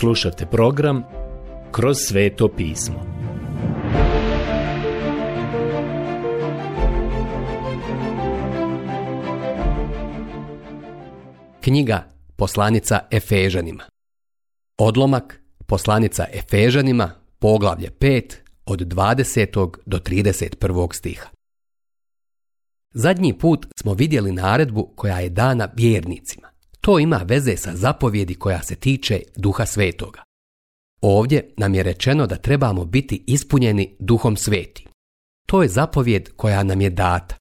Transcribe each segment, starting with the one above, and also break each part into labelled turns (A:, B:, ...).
A: Slušate program Kroz sveto pismo. Knjiga Poslanica Efežanima Odlomak Poslanica Efežanima Poglavlje 5 od 20. do 31. stiha Zadnji put smo vidjeli naredbu koja je dana vjernicima. To ima veze sa zapovjedi koja se tiče duha svetoga. Ovdje nam je rečeno da trebamo biti ispunjeni duhom sveti. To je zapovjed koja nam je data.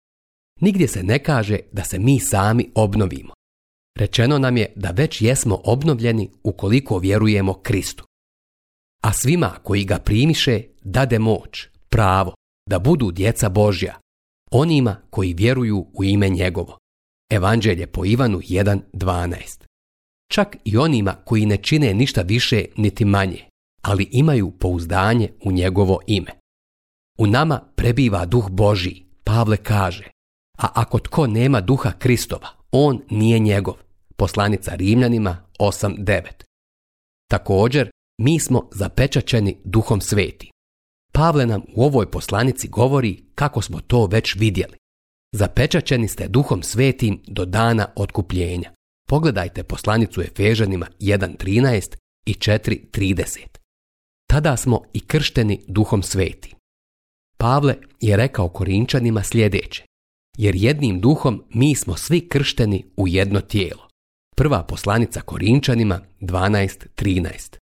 A: Nigdje se ne kaže da se mi sami obnovimo. Rečeno nam je da već jesmo obnovljeni ukoliko vjerujemo Kristu. A svima koji ga primiše dade moć, pravo, da budu djeca Božja, onima koji vjeruju u ime njegovo. Evanđelje po Ivanu 1.12. Čak i onima koji ne čine ništa više niti manje, ali imaju pouzdanje u njegovo ime. U nama prebiva duh Božji, Pavle kaže, a ako tko nema duha Kristova, on nije njegov. Poslanica Rimljanima 8.9. Također, mi smo zapečačeni duhom sveti. Pavle nam u ovoj poslanici govori kako smo to već vidjeli. Zapečačeni ste duhom svetim do dana otkupljenja. Pogledajte poslanicu Efežanima 1.13 i 4.30. Tada smo i kršteni duhom svetim. Pavle je rekao Korinčanima sljedeće. Jer jednim duhom mi smo svi kršteni u jedno tijelo. Prva poslanica Korinčanima 12.13.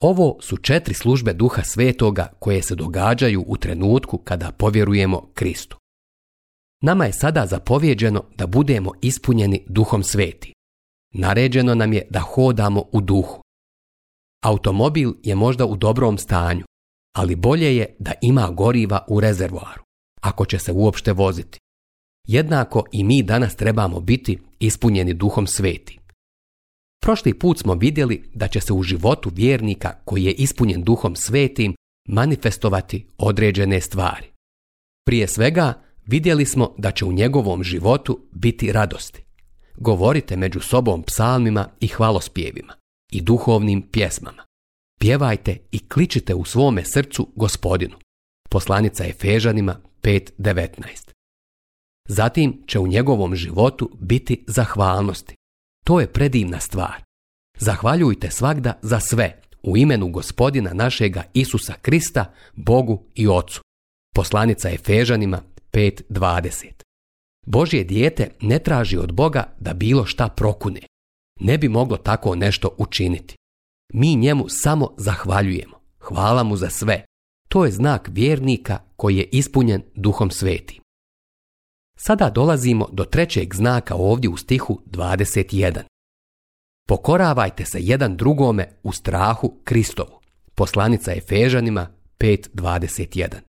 A: Ovo su četiri službe duha svetoga koje se događaju u trenutku kada povjerujemo Kristu. Nama je sada zapovjeđeno da budemo ispunjeni duhom sveti. Naređeno nam je da hodamo u duhu. Automobil je možda u dobrom stanju, ali bolje je da ima goriva u rezervoaru, ako će se uopšte voziti. Jednako i mi danas trebamo biti ispunjeni duhom sveti. Prošli put smo vidjeli da će se u životu vjernika koji je ispunjen duhom svetim manifestovati određene stvari. Prije svega, vidjeli smo da će u njegovom životu biti radosti. Govorite među sobom psalmima i hvalospjevima i duhovnim pjesmama. Pjevajte i kličite u svome srcu gospodinu. Poslanica Efežanima 5.19 Zatim će u njegovom životu biti zahvalnosti. To je predivna stvar. Zahvaljujte svagda za sve u imenu gospodina našega Isusa Krista, Bogu i Ocu. Poslanica Efežanima 5.20. Božje dijete ne traži od Boga da bilo šta prokune. Ne bi moglo tako nešto učiniti. Mi njemu samo zahvaljujemo. Hvala mu za sve. To je znak vjernika koji je ispunjen duhom sveti. Sada dolazimo do trećeg znaka ovdje u stihu 21. Pokoravajte se jedan drugome u strahu Kristovu. Poslanica Efežanima 5.21.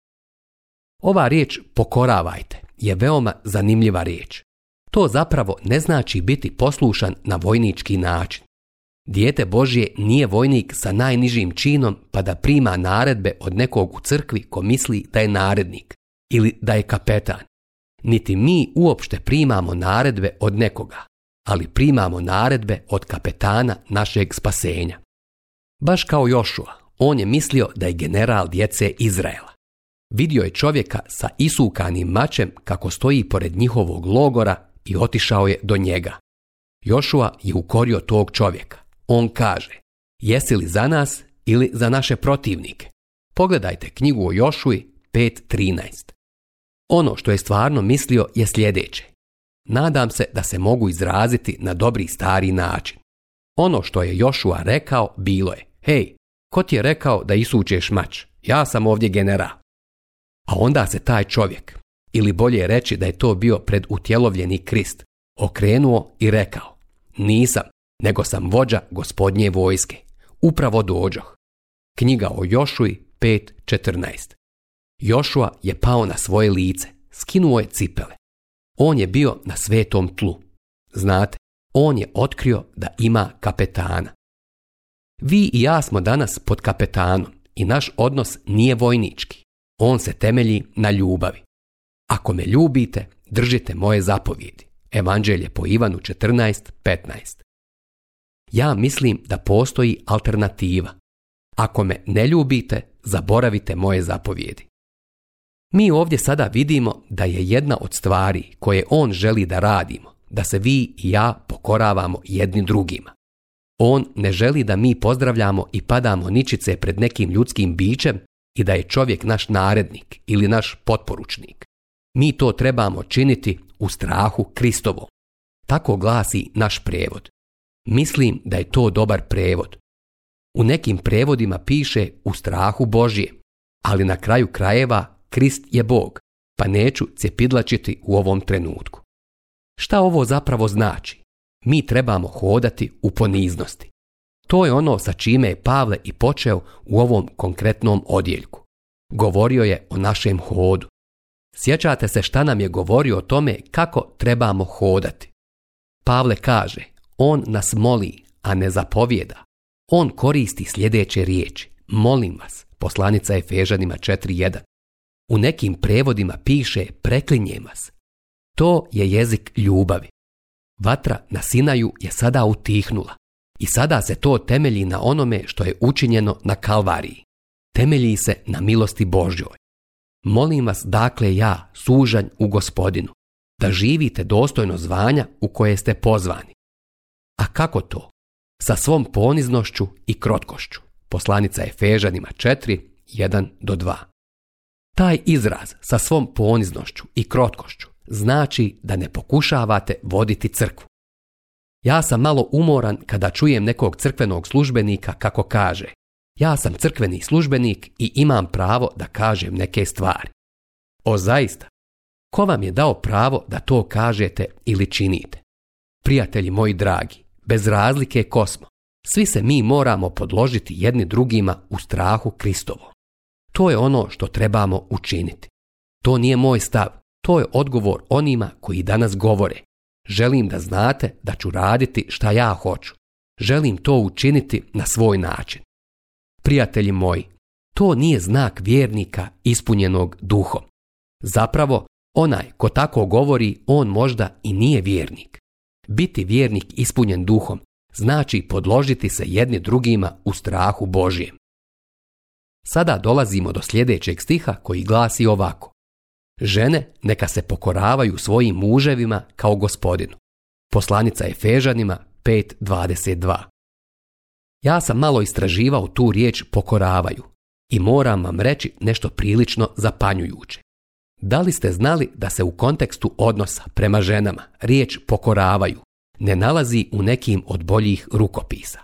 A: Ova riječ pokoravajte je veoma zanimljiva riječ. To zapravo ne znači biti poslušan na vojnički način. Dijete Božje nije vojnik sa najnižim činom pa da prima naredbe od nekog u crkvi ko misli da je narednik ili da je kapetan. Niti mi uopšte primamo naredbe od nekoga, ali primamo naredbe od kapetana našeg spasenja. Baš kao Jošua, on je mislio da je general djece Izraela vidio je čovjeka sa isukanim mačem kako stoji pored njihovog logora i otišao je do njega. Jošua je ukorio tog čovjeka. On kaže, jesi li za nas ili za naše protivnike? Pogledajte knjigu o Jošui 5.13. Ono što je stvarno mislio je sljedeće. Nadam se da se mogu izraziti na dobri stari način. Ono što je Jošua rekao bilo je, hej, ko ti je rekao da isučeš mač? Ja sam ovdje general. A onda se taj čovjek, ili bolje reći da je to bio pred utjelovljeni Krist, okrenuo i rekao, nisam, nego sam vođa gospodnje vojske. Upravo dođoh. Knjiga o Jošuji 5.14. Jošua je pao na svoje lice, skinuo je cipele. On je bio na svetom tlu. Znate, on je otkrio da ima kapetana. Vi i ja smo danas pod kapetanom i naš odnos nije vojnički. On se temelji na ljubavi. Ako me ljubite, držite moje zapovjedi. Evanđelje po Ivanu 14.15 Ja mislim da postoji alternativa. Ako me ne ljubite, zaboravite moje zapovjedi. Mi ovdje sada vidimo da je jedna od stvari koje on želi da radimo, da se vi i ja pokoravamo jednim drugima. On ne želi da mi pozdravljamo i padamo ničice pred nekim ljudskim bićem i da je čovjek naš narednik ili naš potporučnik. Mi to trebamo činiti u strahu Kristovo. Tako glasi naš prevod. Mislim da je to dobar prevod. U nekim prevodima piše u strahu Božje, ali na kraju krajeva Krist je Bog, pa neću cepidlačiti u ovom trenutku. Šta ovo zapravo znači? Mi trebamo hodati u poniznosti. To je ono sa čime je Pavle i počeo u ovom konkretnom odjeljku. Govorio je o našem hodu. Sjećate se šta nam je govorio o tome kako trebamo hodati. Pavle kaže, on nas moli, a ne zapovjeda. On koristi sljedeće riječi. Molim vas, poslanica Fežanima 4.1. U nekim prevodima piše preklinjem vas. To je jezik ljubavi. Vatra na Sinaju je sada utihnula i sada se to temelji na onome što je učinjeno na Kalvariji. Temelji se na milosti Božjoj. Molim vas dakle ja, sužanj u gospodinu, da živite dostojno zvanja u koje ste pozvani. A kako to? Sa svom poniznošću i krotkošću. Poslanica Efežanima 4, do 2. Taj izraz sa svom poniznošću i krotkošću znači da ne pokušavate voditi crkvu. Ja sam malo umoran kada čujem nekog crkvenog službenika kako kaže ja sam crkveni službenik i imam pravo da kažem neke stvari. O zaista, ko vam je dao pravo da to kažete ili činite? Prijatelji moji dragi, bez razlike kosmo, svi se mi moramo podložiti jedni drugima u strahu Kristovo. To je ono što trebamo učiniti. To nije moj stav, to je odgovor onima koji danas govore. Želim da znate da ću raditi šta ja hoću. Želim to učiniti na svoj način. Prijatelji moji, to nije znak vjernika ispunjenog duhom. Zapravo, onaj ko tako govori, on možda i nije vjernik. Biti vjernik ispunjen duhom znači podložiti se jedni drugima u strahu Božijem. Sada dolazimo do sljedećeg stiha koji glasi ovako. Žene neka se pokoravaju svojim muževima kao gospodinu. Poslanica Fežanima 5.22 Ja sam malo istraživao tu riječ pokoravaju i moram vam reći nešto prilično zapanjujuće. Da li ste znali da se u kontekstu odnosa prema ženama riječ pokoravaju ne nalazi u nekim od boljih rukopisa?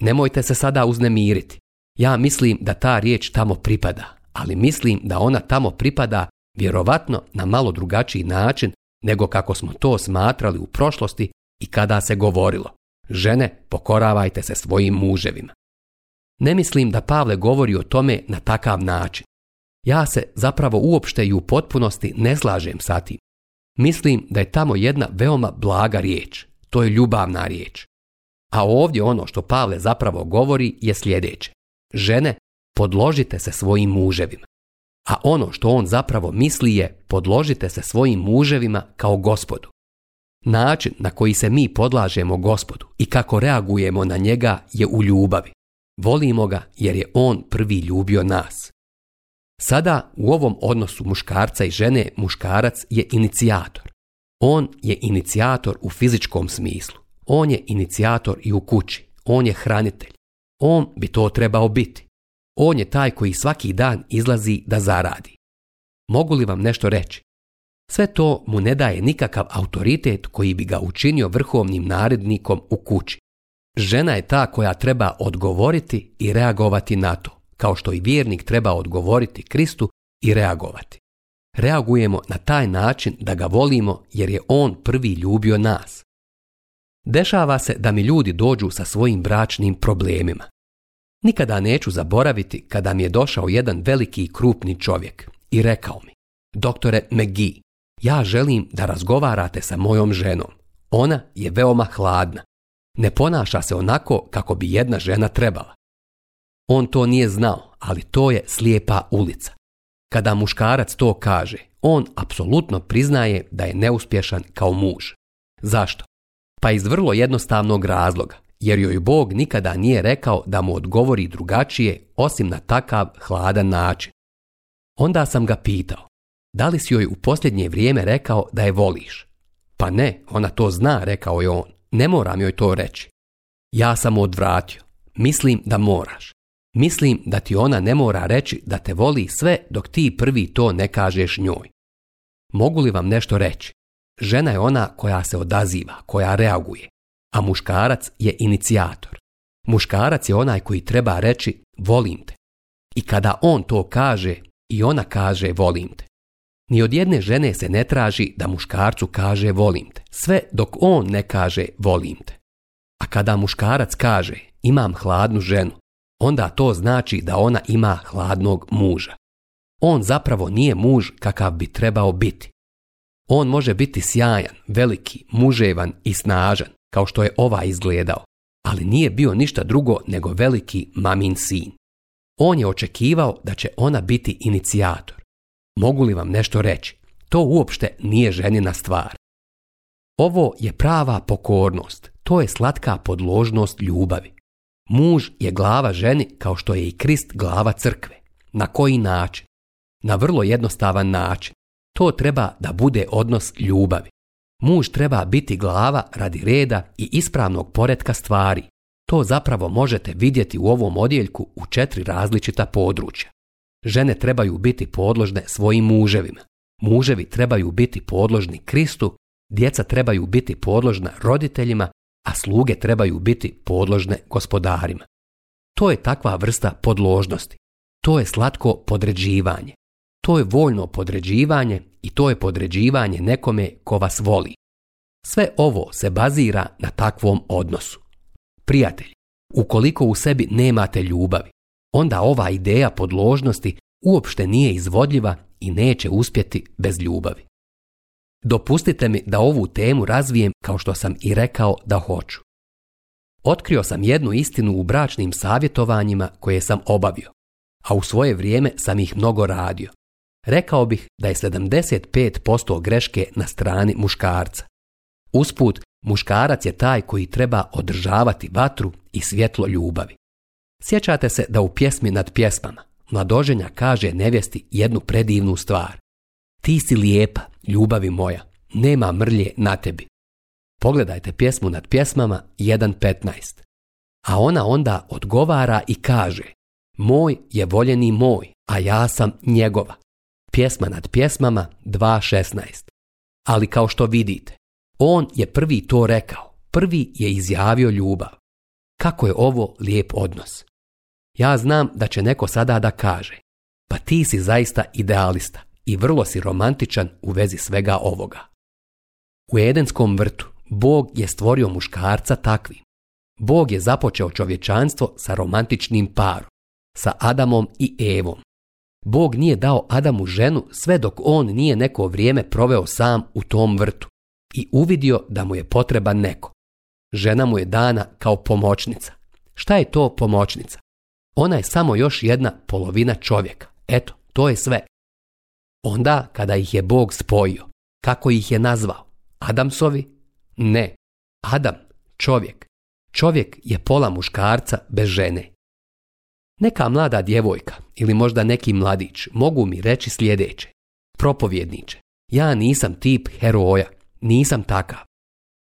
A: Nemojte se sada uznemiriti. Ja mislim da ta riječ tamo pripada, ali mislim da ona tamo pripada vjerovatno na malo drugačiji način nego kako smo to smatrali u prošlosti i kada se govorilo. Žene, pokoravajte se svojim muževima. Ne mislim da Pavle govori o tome na takav način. Ja se zapravo uopšte i u potpunosti ne slažem sa tim. Mislim da je tamo jedna veoma blaga riječ, to je ljubavna riječ. A ovdje ono što Pavle zapravo govori je sljedeće. Žene, podložite se svojim muževima. A ono što on zapravo misli je podložite se svojim muževima kao gospodu. Način na koji se mi podlažemo gospodu i kako reagujemo na njega je u ljubavi. Volimo ga jer je on prvi ljubio nas. Sada u ovom odnosu muškarca i žene muškarac je inicijator. On je inicijator u fizičkom smislu. On je inicijator i u kući. On je hranitelj. On bi to trebao biti. On je taj koji svaki dan izlazi da zaradi. Mogu li vam nešto reći? Sve to mu ne daje nikakav autoritet koji bi ga učinio vrhovnim narednikom u kući. Žena je ta koja treba odgovoriti i reagovati na to, kao što i vjernik treba odgovoriti Kristu i reagovati. Reagujemo na taj način da ga volimo jer je on prvi ljubio nas. Dešava se da mi ljudi dođu sa svojim bračnim problemima. Nikada neću zaboraviti kada mi je došao jedan veliki i krupni čovjek i rekao mi, doktore McGee, ja želim da razgovarate sa mojom ženom. Ona je veoma hladna. Ne ponaša se onako kako bi jedna žena trebala. On to nije znao, ali to je slijepa ulica. Kada muškarac to kaže, on apsolutno priznaje da je neuspješan kao muž. Zašto? Pa iz vrlo jednostavnog razloga jer joj Bog nikada nije rekao da mu odgovori drugačije osim na takav hladan način. Onda sam ga pitao, da li si joj u posljednje vrijeme rekao da je voliš? Pa ne, ona to zna, rekao je on, ne moram joj to reći. Ja sam mu odvratio, mislim da moraš. Mislim da ti ona ne mora reći da te voli sve dok ti prvi to ne kažeš njoj. Mogu li vam nešto reći? Žena je ona koja se odaziva, koja reaguje a muškarac je inicijator. Muškarac je onaj koji treba reći volim te. I kada on to kaže i ona kaže volim te. Ni od jedne žene se ne traži da muškarcu kaže volim te, sve dok on ne kaže volim te. A kada muškarac kaže imam hladnu ženu, onda to znači da ona ima hladnog muža. On zapravo nije muž kakav bi trebao biti. On može biti sjajan, veliki, muževan i snažan, kao što je ova izgledao, ali nije bio ništa drugo nego veliki mamin sin. On je očekivao da će ona biti inicijator. Mogu li vam nešto reći? To uopšte nije ženina stvar. Ovo je prava pokornost, to je slatka podložnost ljubavi. Muž je glava ženi kao što je i Krist glava crkve. Na koji način? Na vrlo jednostavan način. To treba da bude odnos ljubavi. Muž treba biti glava radi reda i ispravnog poretka stvari. To zapravo možete vidjeti u ovom odjeljku u četiri različita područja. Žene trebaju biti podložne svojim muževima. Muževi trebaju biti podložni Kristu, djeca trebaju biti podložna roditeljima, a sluge trebaju biti podložne gospodarima. To je takva vrsta podložnosti. To je slatko podređivanje. To je voljno podređivanje i to je podređivanje nekome ko vas voli. Sve ovo se bazira na takvom odnosu. Prijatelj, ukoliko u sebi nemate ljubavi, onda ova ideja podložnosti uopšte nije izvodljiva i neće uspjeti bez ljubavi. Dopustite mi da ovu temu razvijem kao što sam i rekao da hoću. Otkrio sam jednu istinu u bračnim savjetovanjima koje sam obavio, a u svoje vrijeme sam ih mnogo radio rekao bih da je 75% greške na strani muškarca. Usput, muškarac je taj koji treba održavati vatru i svjetlo ljubavi. Sjećate se da u pjesmi nad pjesmama mladoženja kaže nevjesti jednu predivnu stvar. Ti si lijepa, ljubavi moja, nema mrlje na tebi. Pogledajte pjesmu nad pjesmama 1.15. A ona onda odgovara i kaže Moj je voljeni moj, a ja sam njegova pjesma nad pjesmama 2.16. Ali kao što vidite, on je prvi to rekao, prvi je izjavio ljubav. Kako je ovo lijep odnos. Ja znam da će neko sada da kaže, pa ti si zaista idealista i vrlo si romantičan u vezi svega ovoga. U Edenskom vrtu Bog je stvorio muškarca takvim. Bog je započeo čovječanstvo sa romantičnim parom, sa Adamom i Evom. Bog nije dao Adamu ženu sve dok on nije neko vrijeme proveo sam u tom vrtu i uvidio da mu je potreban neko. Žena mu je dana kao pomoćnica. Šta je to pomoćnica? Ona je samo još jedna polovina čovjeka. Eto, to je sve. Onda kada ih je Bog spojio, kako ih je nazvao? Adamsovi? Ne. Adam, čovjek. Čovjek je pola muškarca bez žene. Neka mlada djevojka, ili možda neki mladić mogu mi reći sljedeće. Propovjedniče, ja nisam tip heroja, nisam takav.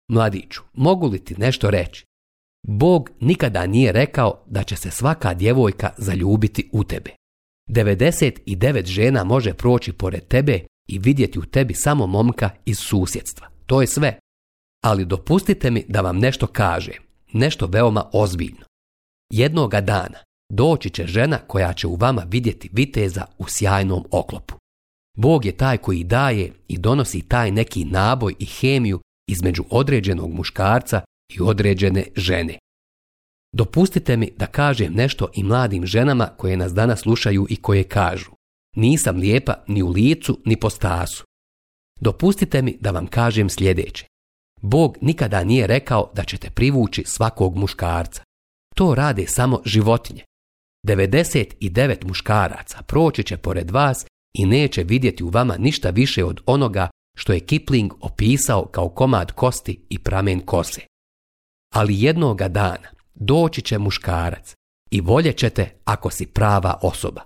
A: Mladiću, mogu li ti nešto reći? Bog nikada nije rekao da će se svaka djevojka zaljubiti u tebe. 99 žena može proći pored tebe i vidjeti u tebi samo momka iz susjedstva. To je sve. Ali dopustite mi da vam nešto kažem, nešto veoma ozbiljno. Jednoga dana Doći će žena koja će u vama vidjeti viteza u sjajnom oklopu. Bog je taj koji daje i donosi taj neki naboj i hemiju između određenog muškarca i određene žene. Dopustite mi da kažem nešto i mladim ženama koje nas danas slušaju i koje kažu Nisam lijepa ni u licu ni po stasu. Dopustite mi da vam kažem sljedeće. Bog nikada nije rekao da ćete privući svakog muškarca. To rade samo životinje. 99 muškaraca proći će pored vas i neće vidjeti u vama ništa više od onoga što je Kipling opisao kao komad kosti i pramen kose. Ali jednoga dana doći će muškarac i će te ako si prava osoba.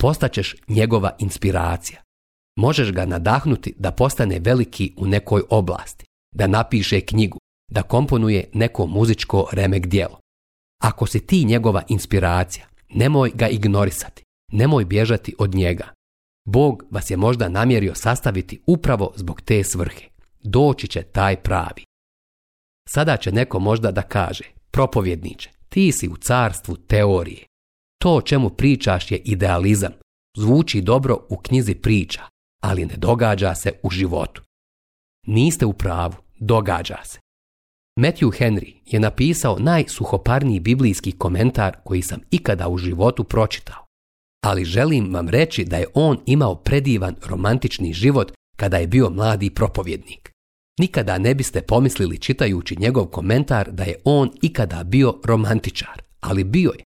A: Postaćeš njegova inspiracija. Možeš ga nadahnuti da postane veliki u nekoj oblasti, da napiše knjigu, da komponuje neko muzičko remek djelo. Ako si ti njegova inspiracija, Nemoj ga ignorisati. Nemoj bježati od njega. Bog vas je možda namjerio sastaviti upravo zbog te svrhe. Doći će taj pravi. Sada će neko možda da kaže, propovjedniče, ti si u carstvu teorije. To o čemu pričaš je idealizam. Zvuči dobro u knjizi priča, ali ne događa se u životu. Niste u pravu, događa se. Matthew Henry je napisao najsuhoparniji biblijski komentar koji sam ikada u životu pročitao. Ali želim vam reći da je on imao predivan romantični život kada je bio mladi propovjednik. Nikada ne biste pomislili čitajući njegov komentar da je on ikada bio romantičar, ali bio je.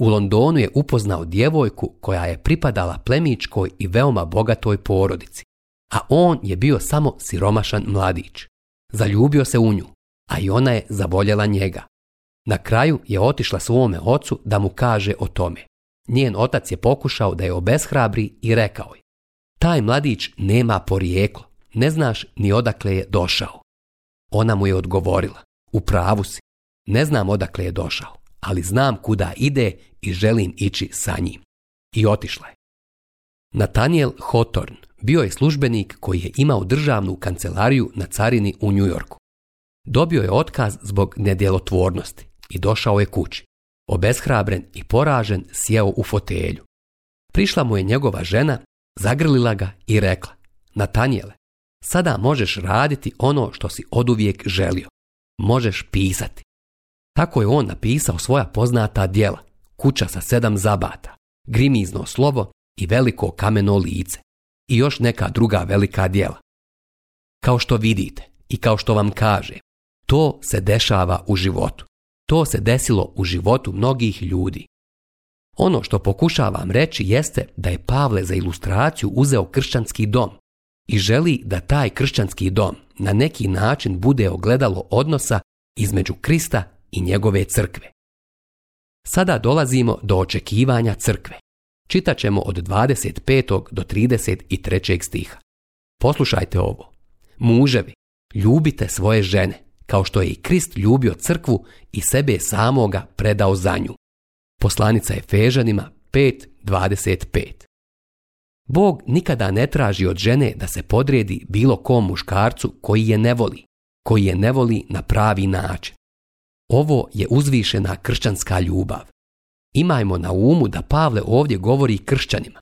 A: U Londonu je upoznao djevojku koja je pripadala plemičkoj i veoma bogatoj porodici, a on je bio samo siromašan mladić. Zaljubio se u nju, a i ona je zavoljela njega. Na kraju je otišla svome ocu da mu kaže o tome. Njen otac je pokušao da je obeshrabri i rekao je Taj mladić nema porijeklo, ne znaš ni odakle je došao. Ona mu je odgovorila, u pravu si, ne znam odakle je došao, ali znam kuda ide i želim ići sa njim. I otišla je. Nathaniel Hotorn bio je službenik koji je imao državnu kancelariju na carini u Njujorku. Dobio je otkaz zbog nedjelotvornosti i došao je kući. Obeshrabren i poražen sjeo u fotelju. Prišla mu je njegova žena, zagrlila ga i rekla Natanjele, sada možeš raditi ono što si oduvijek želio. Možeš pisati. Tako je on napisao svoja poznata djela, kuća sa sedam zabata, grimizno slovo i veliko kameno lice i još neka druga velika djela. Kao što vidite i kao što vam kaže, to se dešava u životu. To se desilo u životu mnogih ljudi. Ono što pokušavam reći jeste da je Pavle za ilustraciju uzeo kršćanski dom i želi da taj kršćanski dom na neki način bude ogledalo odnosa između Krista i njegove crkve. Sada dolazimo do očekivanja crkve. Čitat ćemo od 25. do 33. stiha. Poslušajte ovo. Muževi, ljubite svoje žene, kao što je i Krist ljubio crkvu i sebe samoga predao za nju. Poslanica Efežanima 5.25 Bog nikada ne traži od žene da se podredi bilo kom muškarcu koji je ne voli, koji je ne voli na pravi način. Ovo je uzvišena kršćanska ljubav. Imajmo na umu da Pavle ovdje govori kršćanima.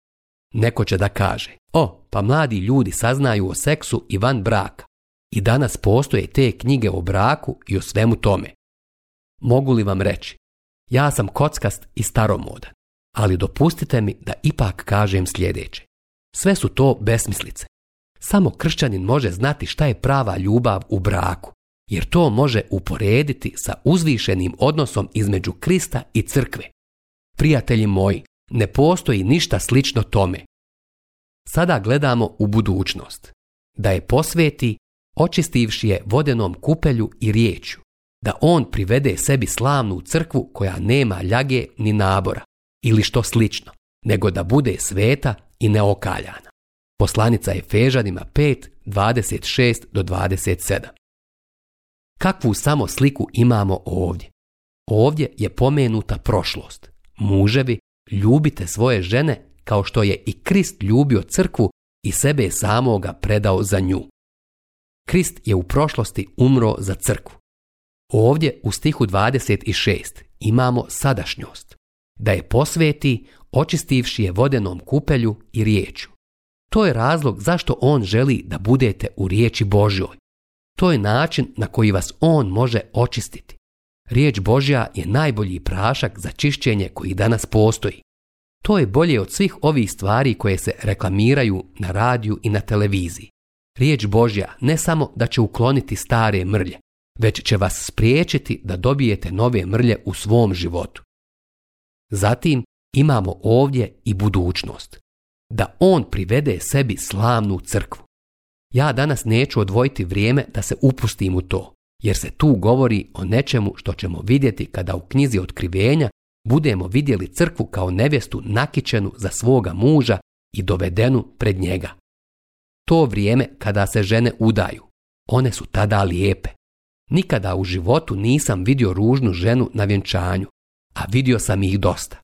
A: Neko će da kaže, o, pa mladi ljudi saznaju o seksu i van braka, i danas postoje te knjige o braku i o svemu tome. Mogu li vam reći, ja sam kockast i staromodan, ali dopustite mi da ipak kažem sljedeće. Sve su to besmislice. Samo kršćanin može znati šta je prava ljubav u braku, jer to može uporediti sa uzvišenim odnosom između Krista i crkve. Prijatelji moji, ne postoji ništa slično tome. Sada gledamo u budućnost, da je posveti očistivši je vodenom kupelju i riječju, da on privede sebi slavnu crkvu koja nema ljage ni nabora, ili što slično, nego da bude sveta i neokaljana. Poslanica je Fežanima 5, do 27. Kakvu samo sliku imamo ovdje? Ovdje je pomenuta prošlost. Muževi, ljubite svoje žene kao što je i Krist ljubio crkvu i sebe samoga predao za nju. Krist je u prošlosti umro za crkvu. Ovdje u stihu 26 imamo sadašnjost. Da je posveti, očistivši je vodenom kupelju i riječu. To je razlog zašto on želi da budete u riječi Božjoj. To je način na koji vas on može očistiti. Riječ Božja je najbolji prašak za čišćenje koji danas postoji. To je bolje od svih ovih stvari koje se reklamiraju na radiju i na televiziji. Riječ Božja ne samo da će ukloniti stare mrlje, već će vas spriječiti da dobijete nove mrlje u svom životu. Zatim imamo ovdje i budućnost. Da on privede sebi slavnu crkvu. Ja danas neću odvojiti vrijeme da se upustim u to, jer se tu govori o nečemu što ćemo vidjeti kada u knjizi otkrivenja budemo vidjeli crkvu kao nevjestu nakićenu za svoga muža i dovedenu pred njega to vrijeme kada se žene udaju. One su tada lijepe. Nikada u životu nisam vidio ružnu ženu na vjenčanju, a vidio sam ih dosta.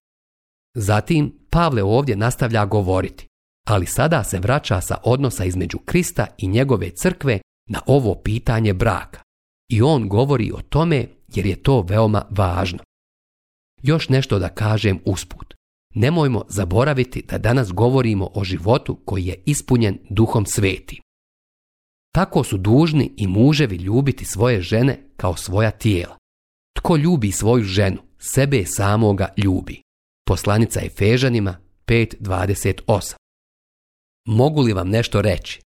A: Zatim Pavle ovdje nastavlja govoriti, ali sada se vraća sa odnosa između Krista i njegove crkve na ovo pitanje braka. I on govori o tome jer je to veoma važno. Još nešto da kažem usput. Nemojmo zaboraviti da danas govorimo o životu koji je ispunjen duhom sveti. Tako su dužni i muževi ljubiti svoje žene kao svoja tijela. Tko ljubi svoju ženu, sebe samoga ljubi. Poslanica Efežanima 5.28 Mogu li vam nešto reći?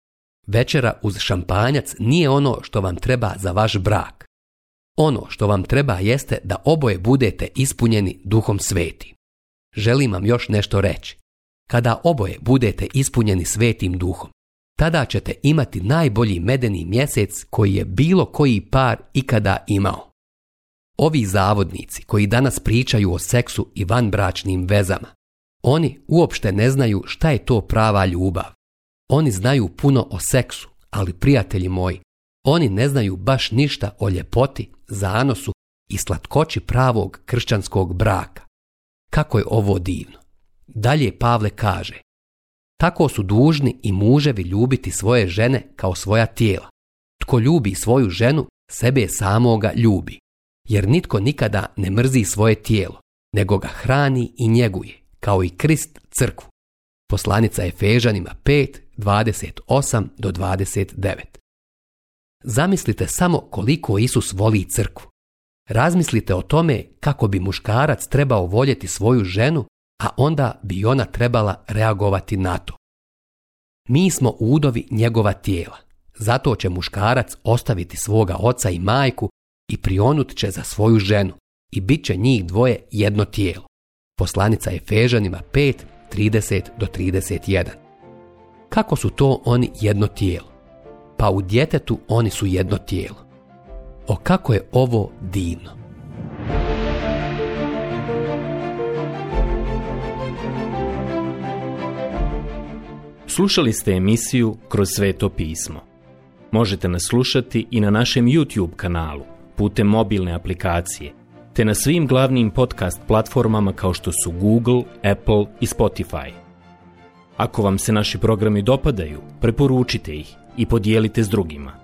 A: Večera uz šampanjac nije ono što vam treba za vaš brak. Ono što vam treba jeste da oboje budete ispunjeni duhom sveti želim vam još nešto reći. Kada oboje budete ispunjeni svetim duhom, tada ćete imati najbolji medeni mjesec koji je bilo koji par ikada imao. Ovi zavodnici koji danas pričaju o seksu i vanbračnim vezama, oni uopšte ne znaju šta je to prava ljubav. Oni znaju puno o seksu, ali prijatelji moji, oni ne znaju baš ništa o ljepoti, zanosu i slatkoći pravog kršćanskog braka. Kako je ovo divno. Dalje Pavle kaže, tako su dužni i muževi ljubiti svoje žene kao svoja tijela. Tko ljubi svoju ženu, sebe samoga ljubi. Jer nitko nikada ne mrzi svoje tijelo, nego ga hrani i njeguje, kao i Krist crkvu. Poslanica Efežanima 5, 28 do 29. Zamislite samo koliko Isus voli crkvu. Razmislite o tome kako bi muškarac trebao voljeti svoju ženu, a onda bi ona trebala reagovati na to. Mi smo udovi njegova tijela, zato će muškarac ostaviti svoga oca i majku i prionut će za svoju ženu i bit će njih dvoje jedno tijelo. Poslanica Efežanima 5, 30 do 31. Kako su to oni jedno tijelo? Pa u djetetu oni su jedno tijelo. O kako je ovo divno. Slušali ste emisiju Kroz sveto pismo. Možete nas slušati i na našem YouTube kanalu, putem mobilne aplikacije, te na svim glavnim podcast platformama kao što su Google, Apple i Spotify. Ako vam se naši programi dopadaju, preporučite ih i podijelite s drugima